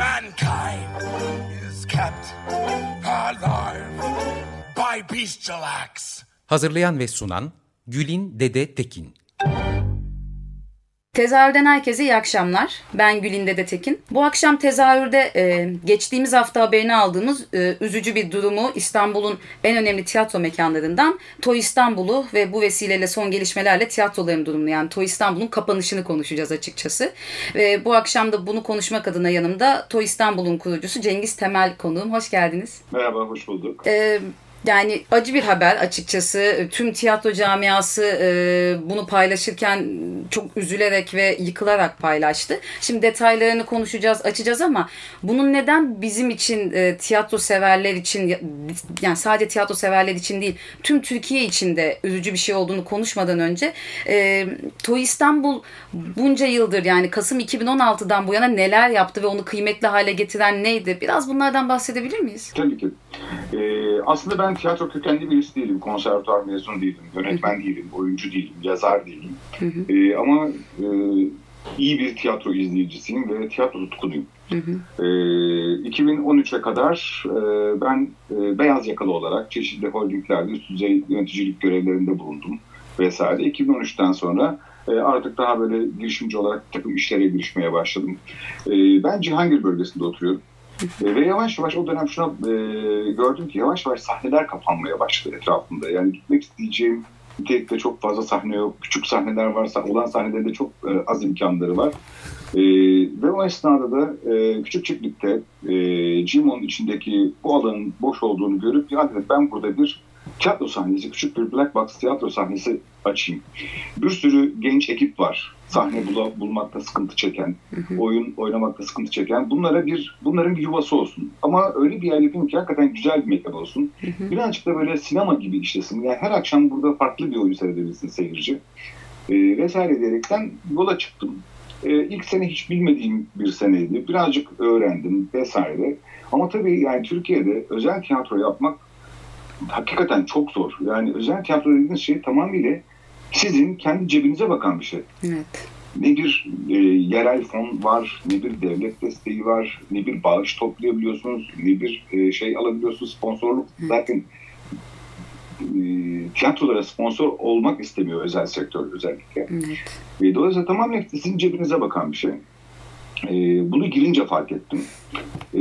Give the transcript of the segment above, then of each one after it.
Mankind is kept alive by bestial acts. Hazırlayan ve sunan Gülin Dede Tekin. Tezahürden herkese iyi akşamlar. Ben Gülin Dede Tekin. Bu akşam tezahürde e, geçtiğimiz hafta haberini aldığımız e, üzücü bir durumu İstanbul'un en önemli tiyatro mekanlarından Toy İstanbul'u ve bu vesileyle son gelişmelerle tiyatroların durumunu yani Toy İstanbul'un kapanışını konuşacağız açıkçası. Ve bu akşam da bunu konuşmak adına yanımda Toy İstanbul'un kurucusu Cengiz Temel konuğum. Hoş geldiniz. Merhaba, hoş bulduk. E, yani acı bir haber açıkçası. Tüm tiyatro camiası e, bunu paylaşırken çok üzülerek ve yıkılarak paylaştı. Şimdi detaylarını konuşacağız, açacağız ama bunun neden bizim için e, tiyatro severler için yani sadece tiyatro severler için değil, tüm Türkiye için de üzücü bir şey olduğunu konuşmadan önce e, Toy İstanbul bunca yıldır yani Kasım 2016'dan bu yana neler yaptı ve onu kıymetli hale getiren neydi? Biraz bunlardan bahsedebilir miyiz? Tabii ki. Ee, aslında ben tiyatro kökenli birisi değilim. Konservatuar mezun değilim. Yönetmen değilim. Oyuncu değilim. Yazar değilim. Ee, ama e, iyi bir tiyatro izleyicisiyim ve tiyatro tutkunuyum. Ee, 2013'e kadar e, ben e, beyaz yakalı olarak çeşitli holdinglerde üst düzey yöneticilik görevlerinde bulundum vesaire. 2013'ten sonra e, artık daha böyle girişimci olarak takım işlere girişmeye başladım. E, ben Cihangir bölgesinde oturuyorum. Ve yavaş yavaş o dönem şuna e, gördüm ki yavaş yavaş sahneler kapanmaya başladı etrafımda. Yani gitmek isteyeceğim nitelikte çok fazla sahne yok. Küçük sahneler varsa olan sahnelerde çok e, az imkanları var. E, ve o esnada da e, küçük çiftlikte e, Cimon içindeki bu alanın boş olduğunu görüp ya ben burada bir tiyatro sahnesi, küçük bir black box tiyatro sahnesi açayım. Bir sürü genç ekip var. Sahne bula, bulmakta sıkıntı çeken, oyun oynamakta sıkıntı çeken. Bunlara bir bunların bir yuvası olsun. Ama öyle bir yer yapayım ki hakikaten güzel bir mekan olsun. Birazcık da böyle sinema gibi işlesin. Yani her akşam burada farklı bir oyun seyredebilsin seyirci. E, vesaire diyerekten yola çıktım. E, ilk sene hiç bilmediğim bir seneydi. Birazcık öğrendim vesaire. Ama tabii yani Türkiye'de özel tiyatro yapmak hakikaten çok zor. Yani özel tiyatro dediğiniz şey tamamıyla sizin kendi cebinize bakan bir şey. Evet. Ne bir e, yerel fon var, ne bir devlet desteği var, ne bir bağış toplayabiliyorsunuz, ne bir e, şey alabiliyorsunuz, sponsorluk. Hı. Zaten e, tiyatrolara sponsor olmak istemiyor özel sektör özellikle. Evet. E, dolayısıyla tamamen sizin cebinize bakan bir şey. E, bunu girince fark ettim. E,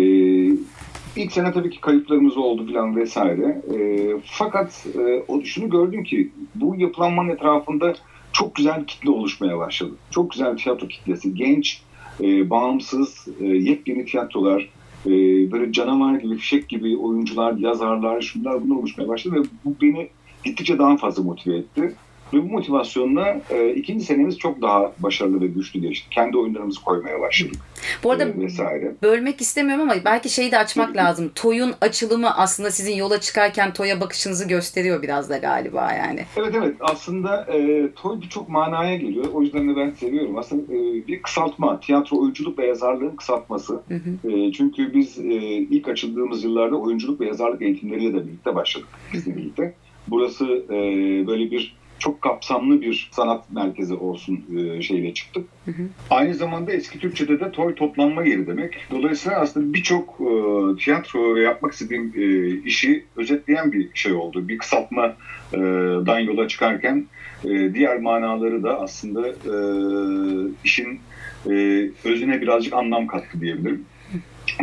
İlk sene tabii ki kayıplarımız oldu falan vesaire. E, fakat e, şunu gördüm ki bu yapılanmanın etrafında çok güzel bir kitle oluşmaya başladı. Çok güzel bir tiyatro kitlesi. Genç, e, bağımsız, e, yepyeni tiyatrolar, e, böyle canavar gibi, fişek gibi oyuncular, yazarlar, şunlar bunlar oluşmaya başladı ve bu beni gittikçe daha fazla motive etti. Ve bu motivasyonla e, ikinci senemiz çok daha başarılı ve güçlü geçti. Kendi oyunlarımızı koymaya başladık. Bu arada e, vesaire. bölmek istemiyorum ama belki şeyi de açmak lazım. Toy'un açılımı aslında sizin yola çıkarken Toy'a bakışınızı gösteriyor biraz da galiba yani. Evet evet aslında e, Toy birçok manaya geliyor. O yüzden de ben seviyorum. Aslında e, bir kısaltma. Tiyatro oyunculuk ve yazarlığın kısaltması. Hı hı. E, çünkü biz e, ilk açıldığımız yıllarda oyunculuk ve yazarlık eğitimleriyle de birlikte başladık. Bizle birlikte. Burası e, böyle bir çok kapsamlı bir sanat merkezi olsun e, şeyle çıktık. Hı hı. Aynı zamanda eski Türkçe'de de toy toplanma yeri demek. Dolayısıyla aslında birçok e, tiyatro ve yapmak istediğim e, işi özetleyen bir şey oldu. Bir kısaltmadan yola çıkarken e, diğer manaları da aslında e, işin e, özüne birazcık anlam kattı diyebilirim.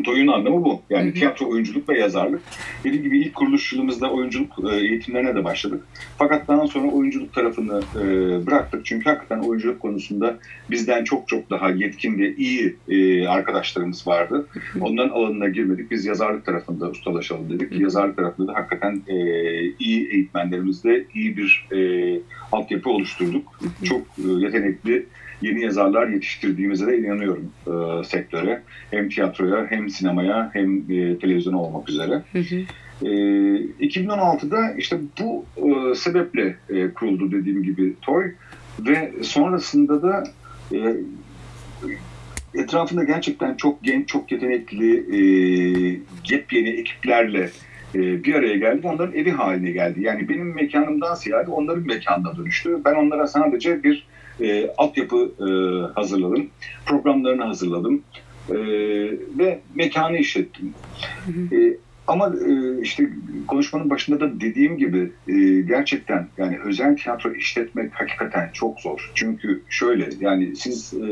Toy'un anlamı bu. Yani hı hı. tiyatro, oyunculuk ve yazarlık. Dediğim gibi ilk kuruluş yılımızda oyunculuk eğitimlerine de başladık. Fakat daha sonra oyunculuk tarafını e, bıraktık. Çünkü hakikaten oyunculuk konusunda bizden çok çok daha yetkin ve iyi e, arkadaşlarımız vardı. Onların alanına girmedik. Biz yazarlık tarafında ustalaşalım dedik. Hı hı. Yazarlık tarafında da hakikaten e, iyi eğitmenlerimizle iyi bir e, altyapı oluşturduk. Hı hı. Çok e, yetenekli yeni yazarlar yetiştirdiğimize de inanıyorum e, sektöre. Hem tiyatroya hem sinemaya hem e, televizyona olmak üzere. Hı hı. E, 2016'da işte bu e, sebeple e, kuruldu dediğim gibi TOY ve sonrasında da e, etrafında gerçekten çok genç, çok yetenekli, e, yepyeni ekiplerle e, bir araya geldi. Onların evi haline geldi. Yani benim mekanımdan ziyade onların mekanına dönüştü. Ben onlara sadece bir e, altyapı e, hazırladım. Programlarını hazırladım. E, ve mekanı işlettim. E, ama e, işte konuşmanın başında da dediğim gibi e, gerçekten yani özel tiyatro işletmek hakikaten çok zor. Çünkü şöyle yani siz e,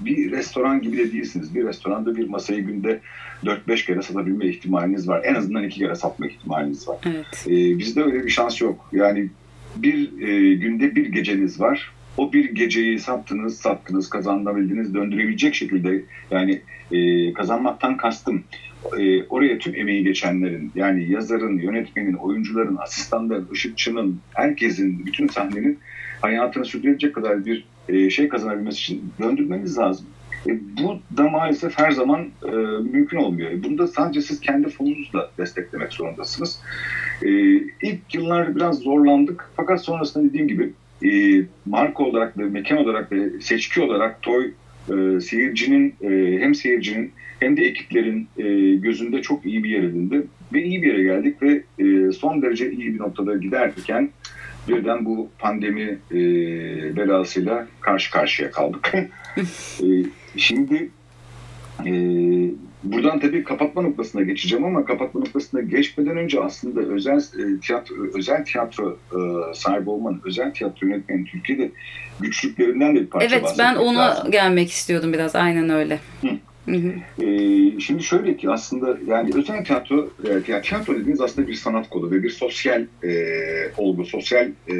bir restoran gibi de değilsiniz. Bir restoranda bir masayı günde 4-5 kere satabilme ihtimaliniz var. En azından iki kere satma ihtimaliniz var. Evet. E, bizde öyle bir şans yok. Yani bir e, günde bir geceniz var. O bir geceyi sattınız, sattınız, kazanabildiniz, döndürebilecek şekilde yani e, kazanmaktan kastım e, oraya tüm emeği geçenlerin yani yazarın, yönetmenin, oyuncuların, asistanların, ışıkçının, herkesin, bütün sahnenin hayatını sürdürecek kadar bir e, şey kazanabilmesi için döndürmeniz lazım. E, bu da maalesef her zaman e, mümkün olmuyor. Bunda sadece siz kendi fonunuzla desteklemek zorundasınız. E, ilk yıllar biraz zorlandık fakat sonrasında dediğim gibi e, marka olarak ve mekan olarak ve seçki olarak Toy e, seyircinin e, hem seyircinin hem de ekiplerin e, gözünde çok iyi bir yer edindi. Ve iyi bir yere geldik ve e, son derece iyi bir noktada giderken birden bu pandemi e, belasıyla karşı karşıya kaldık. e, şimdi e, buradan tabii kapatma noktasına geçeceğim ama kapatma noktasına geçmeden önce aslında özel e, tiyatro özel tiyatro e, sahibi olmanın, özel tiyatro yönetmenin Türkiye'de güçlüklerinden de bir parça Evet ben ona lazım. gelmek istiyordum biraz aynen öyle. Hı. Hı hı. Ee, şimdi şöyle ki aslında yani özel tiyatro, e, yani tiyatro dediğiniz aslında bir sanat kolu ve bir sosyal e, olgu, sosyal e,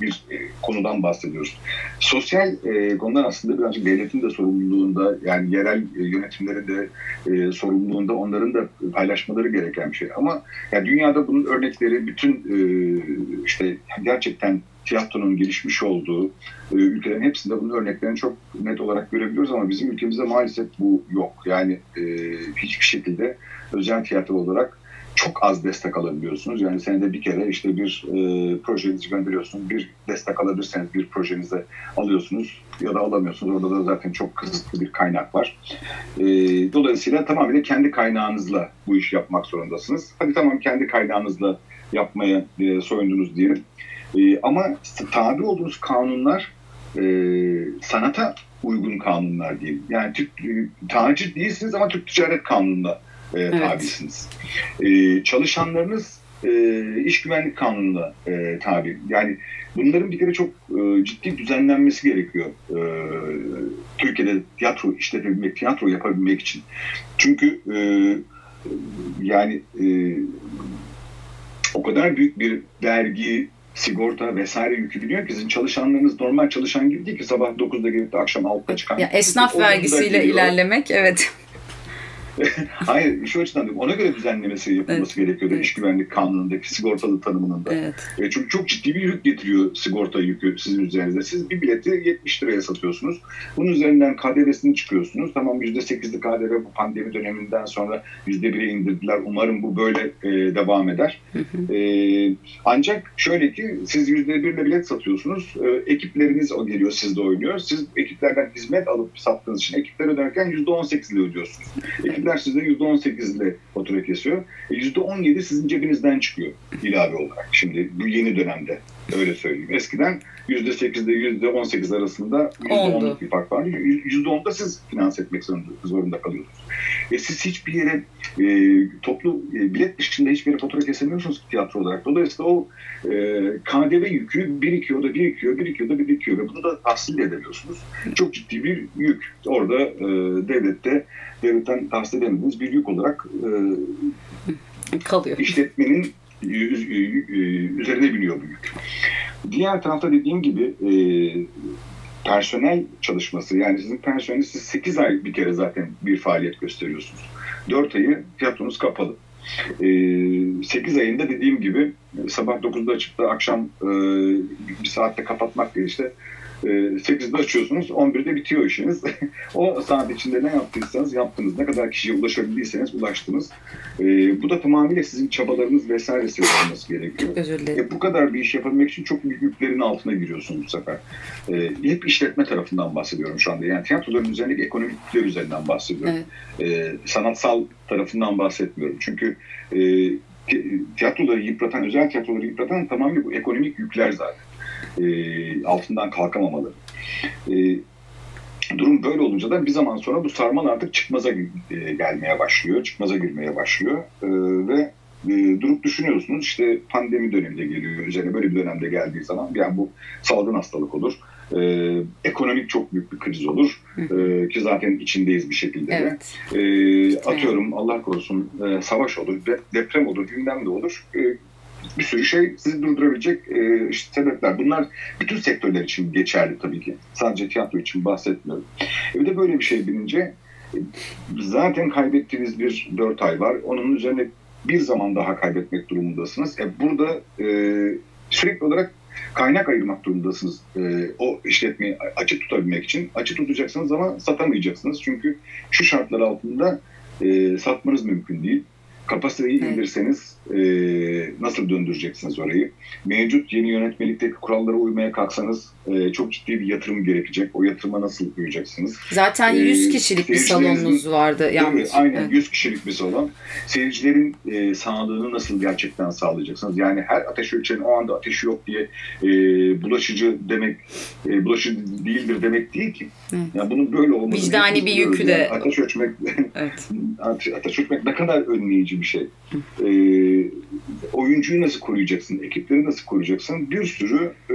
bir e, konudan bahsediyoruz. Sosyal e, konular aslında birazcık devletin de sorumluluğunda yani yerel e, yönetimlerin de e, sorumluluğunda onların da paylaşmaları gereken bir şey. Ama yani dünyada bunun örnekleri bütün e, işte gerçekten tiyatronun gelişmiş olduğu e, ülkelerin hepsinde bunun örneklerini çok net olarak görebiliyoruz ama bizim ülkemizde maalesef bu yok. Yani e, hiçbir şekilde özel tiyatro olarak çok az destek alabiliyorsunuz. Yani senede bir kere işte bir e, projenizi gönderiyorsunuz. Bir destek alabilirseniz bir projenize alıyorsunuz ya da alamıyorsunuz. Orada da zaten çok kısıtlı bir kaynak var. E, dolayısıyla tamamıyla kendi kaynağınızla bu işi yapmak zorundasınız. Hadi tamam kendi kaynağınızla yapmaya e, soyundunuz diyelim. E, ama tabi olduğunuz kanunlar e, sanata uygun kanunlar diyelim. Yani Türk, e, değilsiniz ama Türk Ticaret Kanunu'na e, Evet. tabisiniz. E, çalışanlarınız e, iş güvenlik kanununa e, tabi. Yani bunların bir kere çok e, ciddi düzenlenmesi gerekiyor. E, Türkiye'de tiyatro işletebilmek, tiyatro yapabilmek için. Çünkü e, yani e, o kadar büyük bir vergi, sigorta vesaire yükü biniyor ki sizin çalışanlarınız normal çalışan gibi değil ki sabah 9'da gelip de akşam 6'da çıkan. Ya esnaf vergisiyle ilerlemek evet. Hayır şu açıdan diyorum. Ona göre düzenlemesi yapılması gerekiyordu Evet. iş güvenlik kanunundaki sigortalı tanımının da. Evet. E, Çünkü çok ciddi bir yük getiriyor sigorta yükü sizin üzerinize. Siz bir bileti 70 liraya satıyorsunuz. Bunun üzerinden KDV'sini çıkıyorsunuz. Tamam %8'li KDV bu pandemi döneminden sonra %1'e indirdiler. Umarım bu böyle e, devam eder. E, ancak şöyle ki siz %1'le bilet satıyorsunuz. E, ekipleriniz o geliyor sizde oynuyor. Siz ekiplerden hizmet alıp sattığınız için ekipler öderken %18 ile ödüyorsunuz. Ekipler size %18 ile fatura kesiyor. E, %17 sizin cebinizden çıkıyor ilave olarak. Şimdi bu yeni dönemde öyle söyleyeyim. Eskiden %8 ile %18 arasında Oldu. %10'luk bir fark vardı. %10'da siz finanse etmek zorunda, kalıyorsunuz. E siz hiçbir yere e, toplu e, bilet dışında hiçbir yere fatura kesemiyorsunuz tiyatro olarak. Dolayısıyla o e, KDV yükü birikiyor da birikiyor, birikiyor da birikiyor ve bunu da tahsil edemiyorsunuz. Çok ciddi bir yük. Orada e, devlette devletten tahsil edemediğiniz bir yük olarak e, Kalıyor. işletmenin üzerine biniyor bu yük. Diğer tarafta dediğim gibi e, personel çalışması yani sizin personeliniz siz 8 ay bir kere zaten bir faaliyet gösteriyorsunuz. 4 ayı tiyatronuz kapalı. E, 8 ayında dediğim gibi sabah 9'da açıp da akşam e, bir saatte kapatmak değil işte E, 8'de açıyorsunuz, 11'de bitiyor işiniz. o saat içinde ne yaptıysanız yaptınız. Ne kadar kişiye ulaşabildiyseniz ulaştınız. E, bu da tamamıyla sizin çabalarınız vesairesi olması gerekiyor. Özür dilerim. E, bu kadar bir iş yapabilmek için çok büyük yüklerin altına giriyorsunuz bu sefer. E, hep işletme tarafından bahsediyorum şu anda. Yani tiyatroların üzerindeki ekonomik yükler üzerinden bahsediyorum. Evet. E, sanatsal tarafından bahsetmiyorum. Çünkü e, ti- tiyatroları yıpratan, özel tiyatroları yıpratan tamamen bu ekonomik yükler zaten. E, altından kalkamamaları. E, durum böyle olunca da bir zaman sonra bu sarmal artık çıkmaza e, gelmeye başlıyor, çıkmaza girmeye başlıyor E, ve e, durup düşünüyorsunuz işte pandemi döneminde geliyor üzerine böyle bir dönemde geldiği zaman yani bu salgın hastalık olur. E, ekonomik çok büyük bir kriz olur E, ki zaten içindeyiz bir şekilde de. Evet. E, atıyorum Allah korusun e, savaş olur, de- deprem olur, gündem de olur. E, bir sürü şey sizi durdurabilecek e, işte sebepler. Bunlar bütün sektörler için geçerli tabii ki. Sadece tiyatro için bahsetmiyorum. E, bir de böyle bir şey bilince e, zaten kaybettiğiniz bir dört ay var. Onun üzerine bir zaman daha kaybetmek durumundasınız. E, burada e, sürekli olarak kaynak ayırmak durumundasınız. E, o işletmeyi açık tutabilmek için. Açık tutacaksınız ama satamayacaksınız. Çünkü şu şartlar altında e, satmanız mümkün değil. Kapasiteyi Evet. indirseniz e, nasıl döndüreceksiniz orayı? Mevcut yeni yönetmelikteki kurallara uymaya kalksanız e, çok ciddi bir yatırım gerekecek. O yatırıma nasıl uyacaksınız? Zaten Ee, 100 kişilik bir seyircilerinizin- salonunuz vardı. Yanlış. Aynen Evet. 100 kişilik bir salon. Seyircilerin e, sağlığını nasıl gerçekten sağlayacaksınız? Yani her ateş ölçenin o anda ateşi yok diye e, bulaşıcı demek, e, bulaşıcı değildir demek değil ki. Evet. Yani bunun böyle olması. Vicdani bir yükü de- Yani ateş ölçmek, Evet. ate- ateş ölçmek ne kadar önleyici bir şey. E, oyuncuyu nasıl koruyacaksın? Ekipleri nasıl koruyacaksın? Bir sürü e,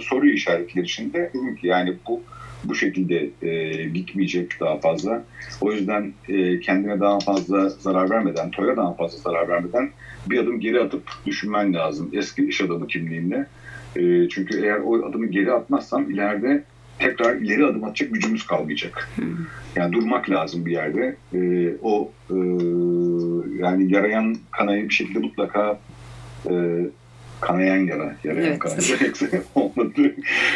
soru işaretleri içinde. Yani bu bu şekilde e, gitmeyecek daha fazla. O yüzden e, kendine daha fazla zarar vermeden, toya daha fazla zarar vermeden bir adım geri atıp düşünmen lazım eski iş adamı kimliğinle. E, çünkü eğer o adımı geri atmazsam ileride tekrar ileri adım atacak gücümüz kalmayacak. Yani durmak lazım bir yerde. E, o e, yani yarayan kanayı bir şekilde mutlaka e, kanayan yara, yarayan Evet. kanayı olmadı.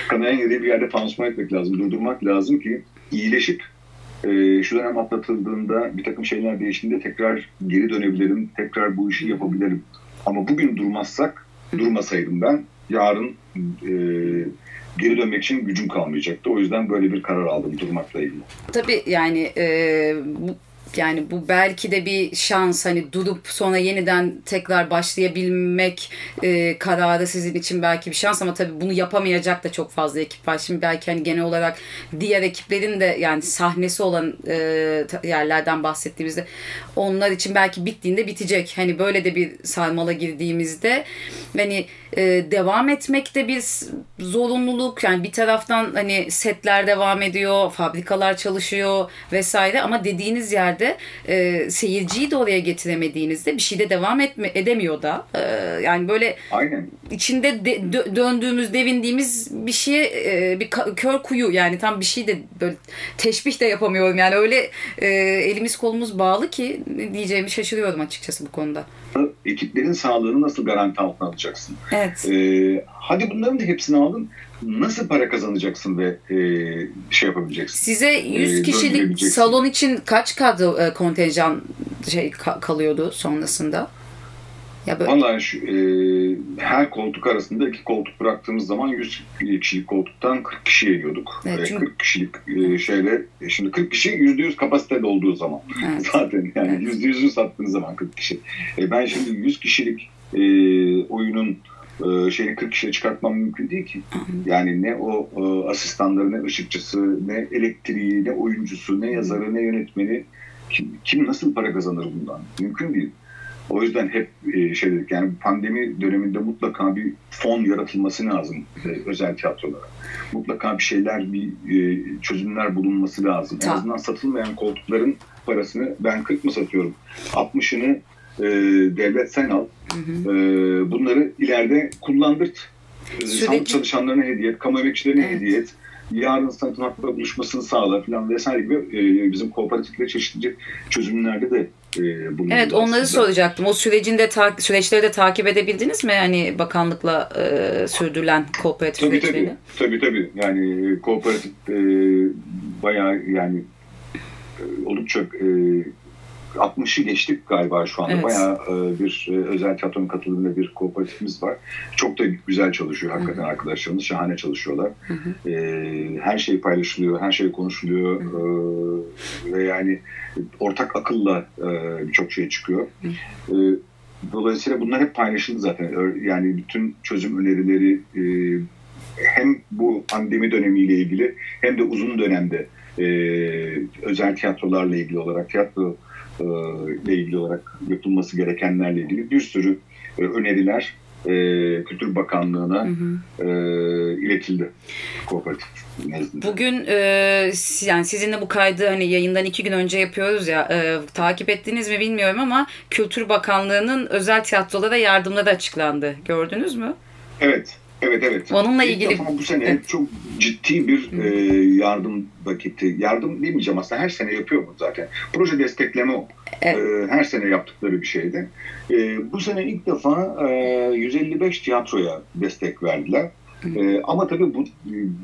kanayan yarayı bir yerde pansuman etmek lazım, durdurmak lazım ki iyileşip e, şu dönem atlatıldığında bir takım şeyler değiştiğinde tekrar geri dönebilirim, tekrar bu işi yapabilirim. Ama bugün durmazsak, durmasaydım ben yarın e, geri dönmek için gücüm kalmayacaktı. O yüzden böyle bir karar aldım durmakla ilgili. Tabii yani e, yani bu belki de bir şans hani durup sonra yeniden tekrar başlayabilmek e, kararı sizin için belki bir şans ama tabii bunu yapamayacak da çok fazla ekip var. Şimdi belki hani genel olarak diğer ekiplerin de yani sahnesi olan e, yerlerden bahsettiğimizde onlar için belki bittiğinde bitecek. Hani böyle de bir sarmala girdiğimizde hani e, devam etmek de bir zorunluluk. Yani bir taraftan hani setler devam ediyor, fabrikalar çalışıyor vesaire ama dediğiniz yerde e, seyirciyi de oraya getiremediğinizde bir şeyde devam etme, edemiyor da. E, yani böyle Aynen. içinde de- dö- döndüğümüz, devindiğimiz bir şeye e, bir kör kuyu yani tam bir şey de böyle teşbih de yapamıyorum. Yani öyle e, elimiz kolumuz bağlı ki diyeceğimi şaşırıyorum açıkçası bu konuda. Ekiplerin sağlığını nasıl garanti altına alacaksın? Evet. Ee, hadi bunların da hepsini aldın. Nasıl para kazanacaksın ve e, şey yapabileceksin? Size 100 Ee, kişilik salon için kaç kadro e, kontenjan şey ka- kalıyordu sonrasında? Ya böyle Vallahi şu, e, her koltuk arasında iki koltuk bıraktığımız zaman 100 kişilik koltuktan 40 kişi yiyorduk. Evet, E, çünkü- 40 kişilik e, şeyle e, şimdi 40 kişi %100 kapasiteli olduğu zaman Evet. zaten yani Evet. yüzde yüzünü sattığınız zaman 40 kişi. E, ben şimdi 100 kişilik e, oyunun e, şeyini 40 kişiye çıkartmam mümkün değil ki. Yani ne o e, asistanları, ne ışıkçısı, ne elektriği, ne oyuncusu, ne yazarı, ne yönetmeni kim, kim nasıl para kazanır bundan? Mümkün değil. O yüzden hep e, şey dedik yani pandemi döneminde mutlaka bir fon yaratılması lazım e, özel tiyatrolara. Mutlaka bir şeyler, bir e, çözümler bulunması lazım. En azından satılmayan koltukların parasını ben 40 mı satıyorum? 60'ını e, devlet sen al. E, bunları ileride kullandırt. E, Süreci- Sağlık çalışanlarına hediye et, kamu emekçilerine Evet. hediye et. yarın sanatın hakla buluşmasını sağlar falan vesaire gibi e, bizim kooperatifle çeşitli çözümlerde de e, Evet onları aslında. soracaktım. O sürecin de ta- süreçleri de takip edebildiniz mi? Hani bakanlıkla e, sürdürülen kooperatif Tabii süreçlerini. tabii. Tabii tabii. Yani e, kooperatif e, bayağı yani e, oldukça e, 60'ı geçtik galiba şu anda. Evet. Bayağı e, bir e, özel tiyatronun katılımıyla bir kooperatifimiz var. Çok da güzel çalışıyor hakikaten arkadaşlarımız. Şahane çalışıyorlar. E, her şey paylaşılıyor, her şey konuşuluyor. E, ve yani ortak akılla e, birçok şey çıkıyor. E, Dolayısıyla bunlar hep paylaşıldı zaten. Yani bütün çözüm önerileri e, hem bu pandemi dönemiyle ilgili hem de uzun dönemde e, özel tiyatrolarla ilgili olarak tiyatro ile ilgili olarak yapılması gerekenlerle ilgili bir sürü e, öneriler e, Kültür Bakanlığı'na e, iletildi kooperatif nezdinde. Bugün e, yani sizinle bu kaydı hani yayından iki gün önce yapıyoruz ya e, takip ettiniz mi bilmiyorum ama Kültür Bakanlığı'nın özel tiyatrolara yardımları açıklandı. Gördünüz mü? Evet, evet, evet. Onunla İlk ilgili- defa bu sene Evet. çok ciddi bir e, yardım paketi. Yardım demeyeceğim aslında her sene yapıyor bu zaten. Proje destekleme o. Evet. E, her sene yaptıkları bir şeydi. E, bu sene ilk defa e, 155 tiyatroya destek verdiler. E, ama tabii bu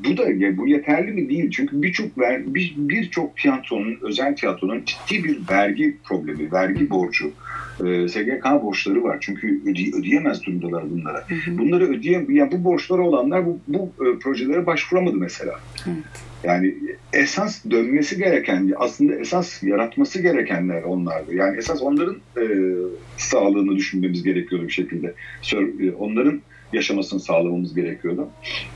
bu da ya bu yeterli mi değil çünkü birçok bir- birçok tiyatronun özel tiyatronun ciddi bir vergi problemi, vergi borcu, e, SGK borçları var çünkü öde, ödeyemez durumdalar bunlara. Bunları ödeyem yani bu borçları olanlar bu, bu e, projelere başvuramadı mesela. Yani esas dönmesi gereken, aslında esas yaratması gerekenler onlardı. Yani esas onların e, sağlığını düşünmemiz gerekiyordu bir şekilde. E, Onların yaşamasını sağlamamız gerekiyordu.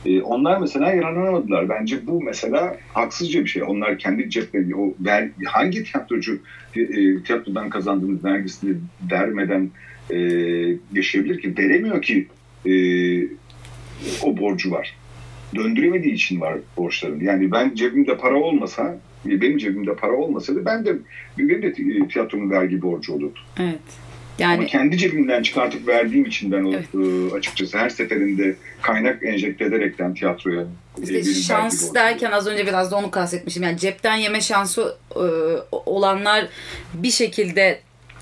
E, onlar mesela yararlanamadılar. Bence bu mesela haksızca bir şey. Onlar kendi cepleri, o ver, hangi tiyatrocu e, tiyatrodan kazandığımız vergisini vermeden e, yaşayabilir ki? Veremiyor ki e, o borcu var döndüremediği için var borçların. Yani ben cebimde para olmasa, benim cebimde para olmasaydı ben de benim de tiyatromun vergi borcu olurdu. Evet. Ama Yani kendi cebimden çıkartıp verdiğim için ben o Evet. e, açıkçası her seferinde kaynak enjekte ederekten tiyatroya e, işte şans derken az önce biraz da onu kastetmişim. Yani cepten yeme şansı e, olanlar bir şekilde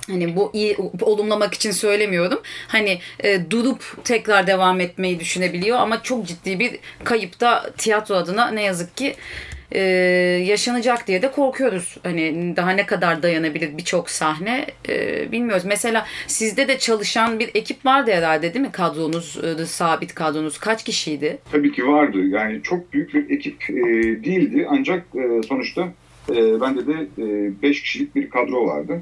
hani bu iyi olumlamak için söylemiyorum. Hani e, durup tekrar devam etmeyi düşünebiliyor ama çok ciddi bir kayıp da tiyatro adına ne yazık ki e, yaşanacak diye de korkuyoruz. Hani daha ne kadar dayanabilir birçok sahne e, bilmiyoruz. Mesela sizde de çalışan bir ekip vardı herhalde değil mi kadronuz, e, sabit kadronuz kaç kişiydi? Tabii ki vardı. Yani çok büyük bir ekip e, değildi. Ancak e, sonuçta e, bende de 5 kişilik bir kadro vardı.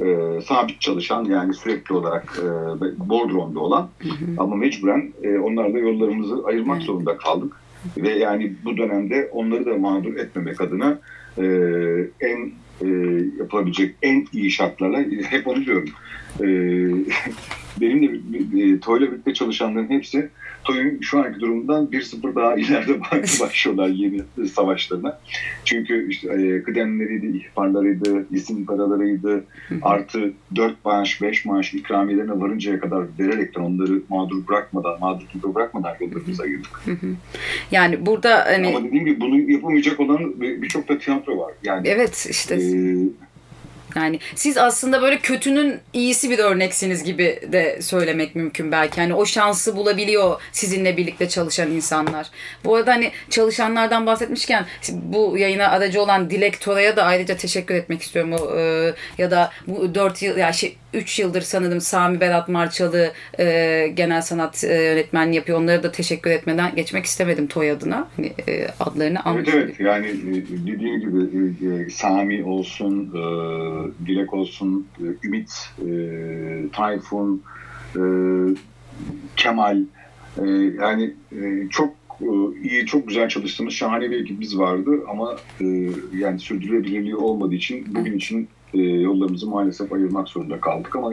E, sabit çalışan yani sürekli olarak e, bordromda olan ama mecburen e, onlarla yollarımızı ayırmak Evet. zorunda kaldık. Ve yani bu dönemde onları da mağdur etmemek adına e, en yapılabilecek en iyi şartlarla hep onu diyorum. E, benimle e, Toy'la birlikte çalışanların hepsi Toy'un şu anki durumundan 1-0 daha ileride başlıyorlar yeni savaşlarına. Çünkü işte e, kıdemleriydi, ihbarlarıydı, isim paralarıydı, artı 4 maaş, 5 maaş ikramiyelerine varıncaya kadar vererekten onları mağdur bırakmadan, mağdur gibi bırakmadan yollarımıza ayırdık. Yani burada hani Ama dediğim gibi bunu yapamayacak olan bir- birçok da tiyatro var. Yani evet işte e, Yani siz aslında böyle kötünün iyisi bir örneksiniz gibi de söylemek mümkün belki. Hani o şansı bulabiliyor sizinle birlikte çalışan insanlar. Bu arada hani çalışanlardan bahsetmişken bu yayına aracı olan Dilek Tora'ya da ayrıca teşekkür etmek istiyorum. O, e, ya da bu 4 yıl ya şey 3 yıldır sanırım Sami Berat Marçalı e, genel sanat e, yönetmenliği yapıyor. Onlara da teşekkür etmeden geçmek istemedim Toy adına. Hani, e, adlarını almış. Evet evet yani e, dediğim gibi e, e, Sami olsun, e, Dilek olsun, e, Ümit, e, Tayfun, e, Kemal e, yani e, çok iyi, çok güzel çalıştığımız şahane bir ekibimiz vardı ama e, yani sürdürülebilirliği olmadığı için bugün için e, yollarımızı maalesef ayırmak zorunda kaldık ama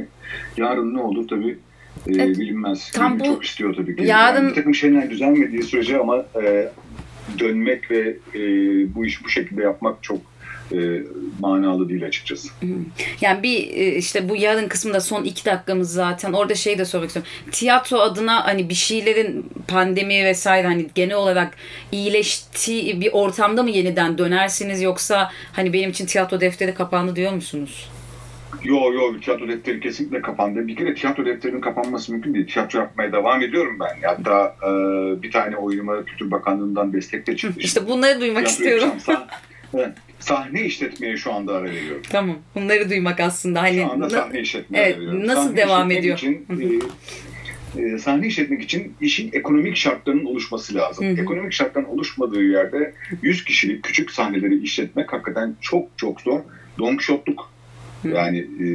yarın ne olur tabii e, Evet, bilinmez. tam bu- çok istiyor tabii ki. yarın- Yani bir takım şeyler düzelmediği sürece ama e, dönmek ve e, bu işi bu şekilde yapmak çok e, manalı değil açıkçası. Yani bir e, işte bu yarın kısmında son iki dakikamız zaten orada şey de sormak istiyorum. Tiyatro adına hani bir şeylerin pandemi vesaire hani genel olarak iyileştiği bir ortamda mı yeniden dönersiniz yoksa hani benim için tiyatro defteri kapandı diyor musunuz? Yo yo tiyatro defteri kesinlikle kapandı. Bir kere tiyatro defterinin kapanması mümkün değil. Tiyatro yapmaya devam ediyorum ben. Hatta e, bir tane oyunuma Kültür Bakanlığı'ndan destek de çıktı. İşte bunları duymak Tiyatro istiyorum. yapacağım. Sahne işletmeye şu anda ara veriyorum. Tamam. Bunları duymak aslında hani Şu anda sahne işletmeye Evet, ara veriyorum. nasıl Sahne devam ediyor? Için, e, e, sahne işletmek için işin ekonomik şartlarının oluşması lazım. Hı hı. Ekonomik şartların oluşmadığı yerde 100 kişilik küçük sahneleri işletmek hakikaten çok çok zor. Don Quixote'luk. Yani e,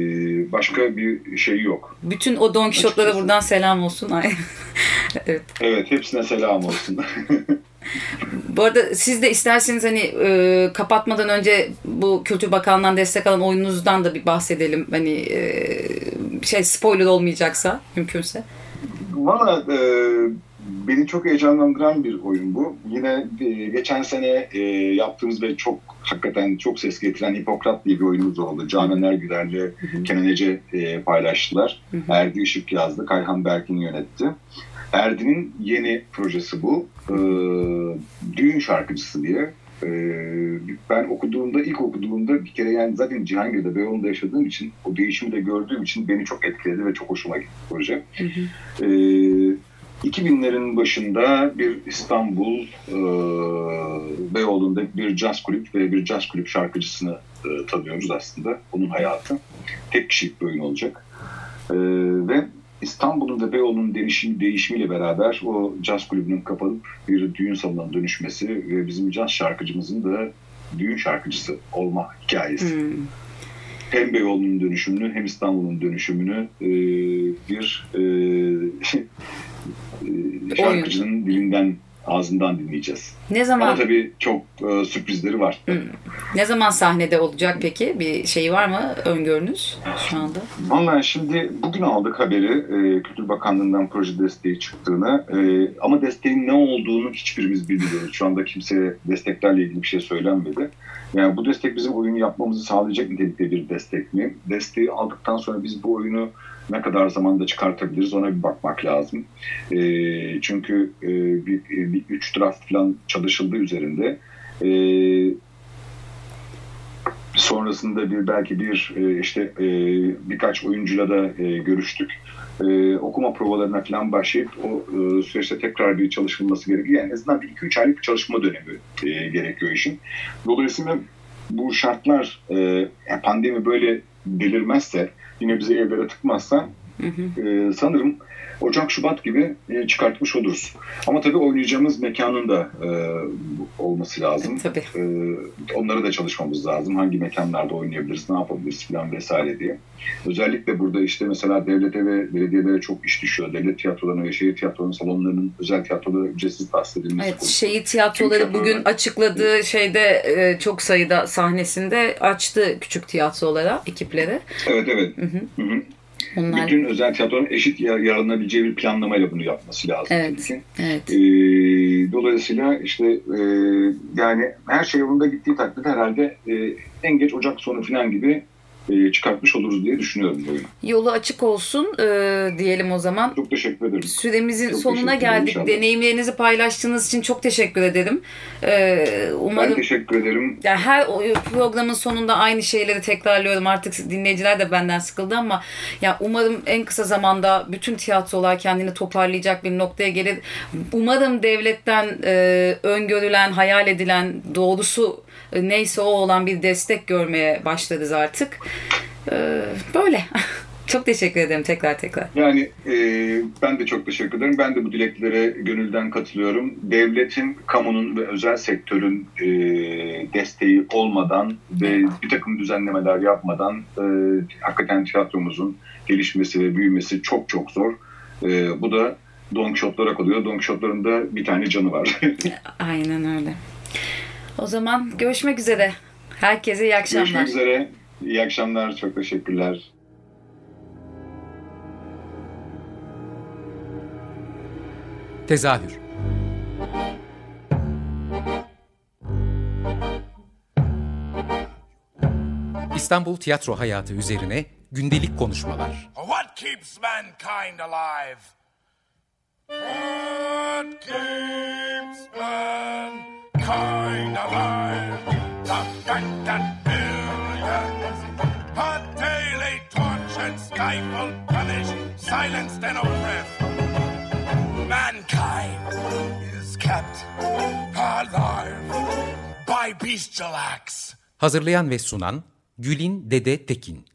başka bir şey yok. bütün o Don Quixote'lara Açıkçası. buradan selam olsun. Evet. Evet hepsine selam olsun. Bu arada siz de isterseniz hani e, kapatmadan önce bu Kültür Bakanlığı'ndan destek alan oyununuzdan da bir bahsedelim. Hani e, şey spoiler olmayacaksa mümkünse. Valla e, beni çok heyecanlandıran bir oyun bu. Yine e, geçen sene e, yaptığımız ve çok hakikaten çok ses getiren Hipokrat diye bir oyunumuz oldu. Canan Ergüder'le Kenan Ece e, paylaştılar. Erdi Işık yazdı, Kayhan Berkin yönetti. Erdi'nin yeni projesi bu. E, düğün şarkıcısı diye. E, ben okuduğumda, ilk okuduğumda bir kere yani zaten Cihangir'de, Beyoğlu'nda yaşadığım için, o değişimi de gördüğüm için beni çok etkiledi ve çok hoşuma gitti proje. Ee, 2000'lerin başında bir İstanbul e, Beyoğlu'nda bir caz kulüp ve bir caz kulüp şarkıcısını e, tanıyoruz aslında. Onun hayatı. Tek kişilik bir oyun olacak. E, ve İstanbul'un ve Beyoğlu'nun değişimi, değişimiyle beraber o caz kulübünün kapanıp bir düğün salonuna dönüşmesi ve bizim caz şarkıcımızın da düğün şarkıcısı olma hikayesi Hmm. hem Beyoğlu'nun dönüşümünü hem İstanbul'un dönüşümünü e, bir e, e, şarkıcının dilinden ağzından dinleyeceğiz. Ne Ama zaman tabii çok e, sürprizleri var. ne zaman sahnede olacak peki? Bir şey var mı öngörünüz şu anda? Vallahi şimdi bugün aldık haberi e, Kültür Bakanlığı'ndan proje desteği çıktığını e, ama desteğin ne olduğunu hiçbirimiz bilmiyoruz. Şu anda kimseye desteklerle ilgili bir şey söylenmedi. Yani bu destek bizim oyunu yapmamızı sağlayacak nitelikte bir destek mi? Desteği aldıktan sonra biz bu oyunu ne kadar zamanda çıkartabiliriz ona bir bakmak lazım. E, çünkü e, bir, bir üç draft falan çalışıldı üzerinde. E, sonrasında bir belki bir e, işte e, birkaç oyuncuyla da e, görüştük. E, okuma provalarına falan başlayıp o e, süreçte tekrar bir çalışılması gerekiyor. Yani en azından bir 2-3 aylık bir çalışma dönemi e, gerekiyor işin. Dolayısıyla bu şartlar e, pandemi böyle delirmezse yine bizi evlere tıkmazsa e, sanırım Ocak, Şubat gibi e, çıkartmış oluruz. Ama tabii oynayacağımız mekanın da e, olması lazım. Tabii. E, onları da çalışmamız lazım. Hangi mekanlarda oynayabiliriz, ne yapabiliriz falan vesaire diye. Özellikle burada işte mesela devlete ve belediyelere çok iş düşüyor. Devlet tiyatrolarına ve şehir tiyatrolarının salonlarının özel tiyatrolara ücretsiz tahsis edilmesi. Evet, konusunda. şehir tiyatroları bugün tiyatrolar. açıkladığı şeyde e, çok sayıda sahnesinde açtı küçük tiyatrolara, ekiplere. Evet evet. Hı hı. Onlar Bütün özel tiyatronun eşit yar- yararlanabileceği bir planlamayla bunu yapması lazım. Evet. evet. Ee, dolayısıyla işte e, yani her şey yolunda gittiği takdirde herhalde e, en geç Ocak sonu falan gibi e, çıkartmış oluruz diye düşünüyorum bu oyunu. Yolu açık olsun e, diyelim o zaman. Çok teşekkür ederim. Süremizin Çok sonuna geldik. inşallah. Deneyimlerinizi paylaştığınız için çok teşekkür ederim. E, Ben umarım teşekkür ederim. yani her programın sonunda aynı şeyleri tekrarlıyorum. Artık dinleyiciler de benden sıkıldı ama ya umarım en kısa zamanda bütün tiyatrolar kendini toparlayacak bir noktaya gelir. Umarım devletten e, öngörülen, hayal edilen doğrusu e, neyse o olan bir destek görmeye başlarız artık. E, böyle. Çok teşekkür ederim tekrar tekrar. Yani e, ben de çok teşekkür ederim. Ben de bu dileklere gönülden katılıyorum. Devletin, kamunun ve özel sektörün e, desteği olmadan ve bir takım düzenlemeler yapmadan e, hakikaten tiyatromuzun gelişmesi ve büyümesi çok çok zor. E, bu da Don Quixote'lara kalıyor. Don Quixote'ların da bir tane canı var. Aynen öyle. O zaman görüşmek üzere. Herkese iyi akşamlar. Görüşmek üzere. İyi akşamlar. Çok teşekkürler. Tezahür İstanbul tiyatro hayatı üzerine gündelik konuşmalar. What keeps mankind alive? What keeps mankind alive? The fact that billions are daily tortured, stifled, punished, silenced, and oppressed. Mankind is kept alive by bestial acts. Hazırlayan ve sunan Gülin Dede Tekin.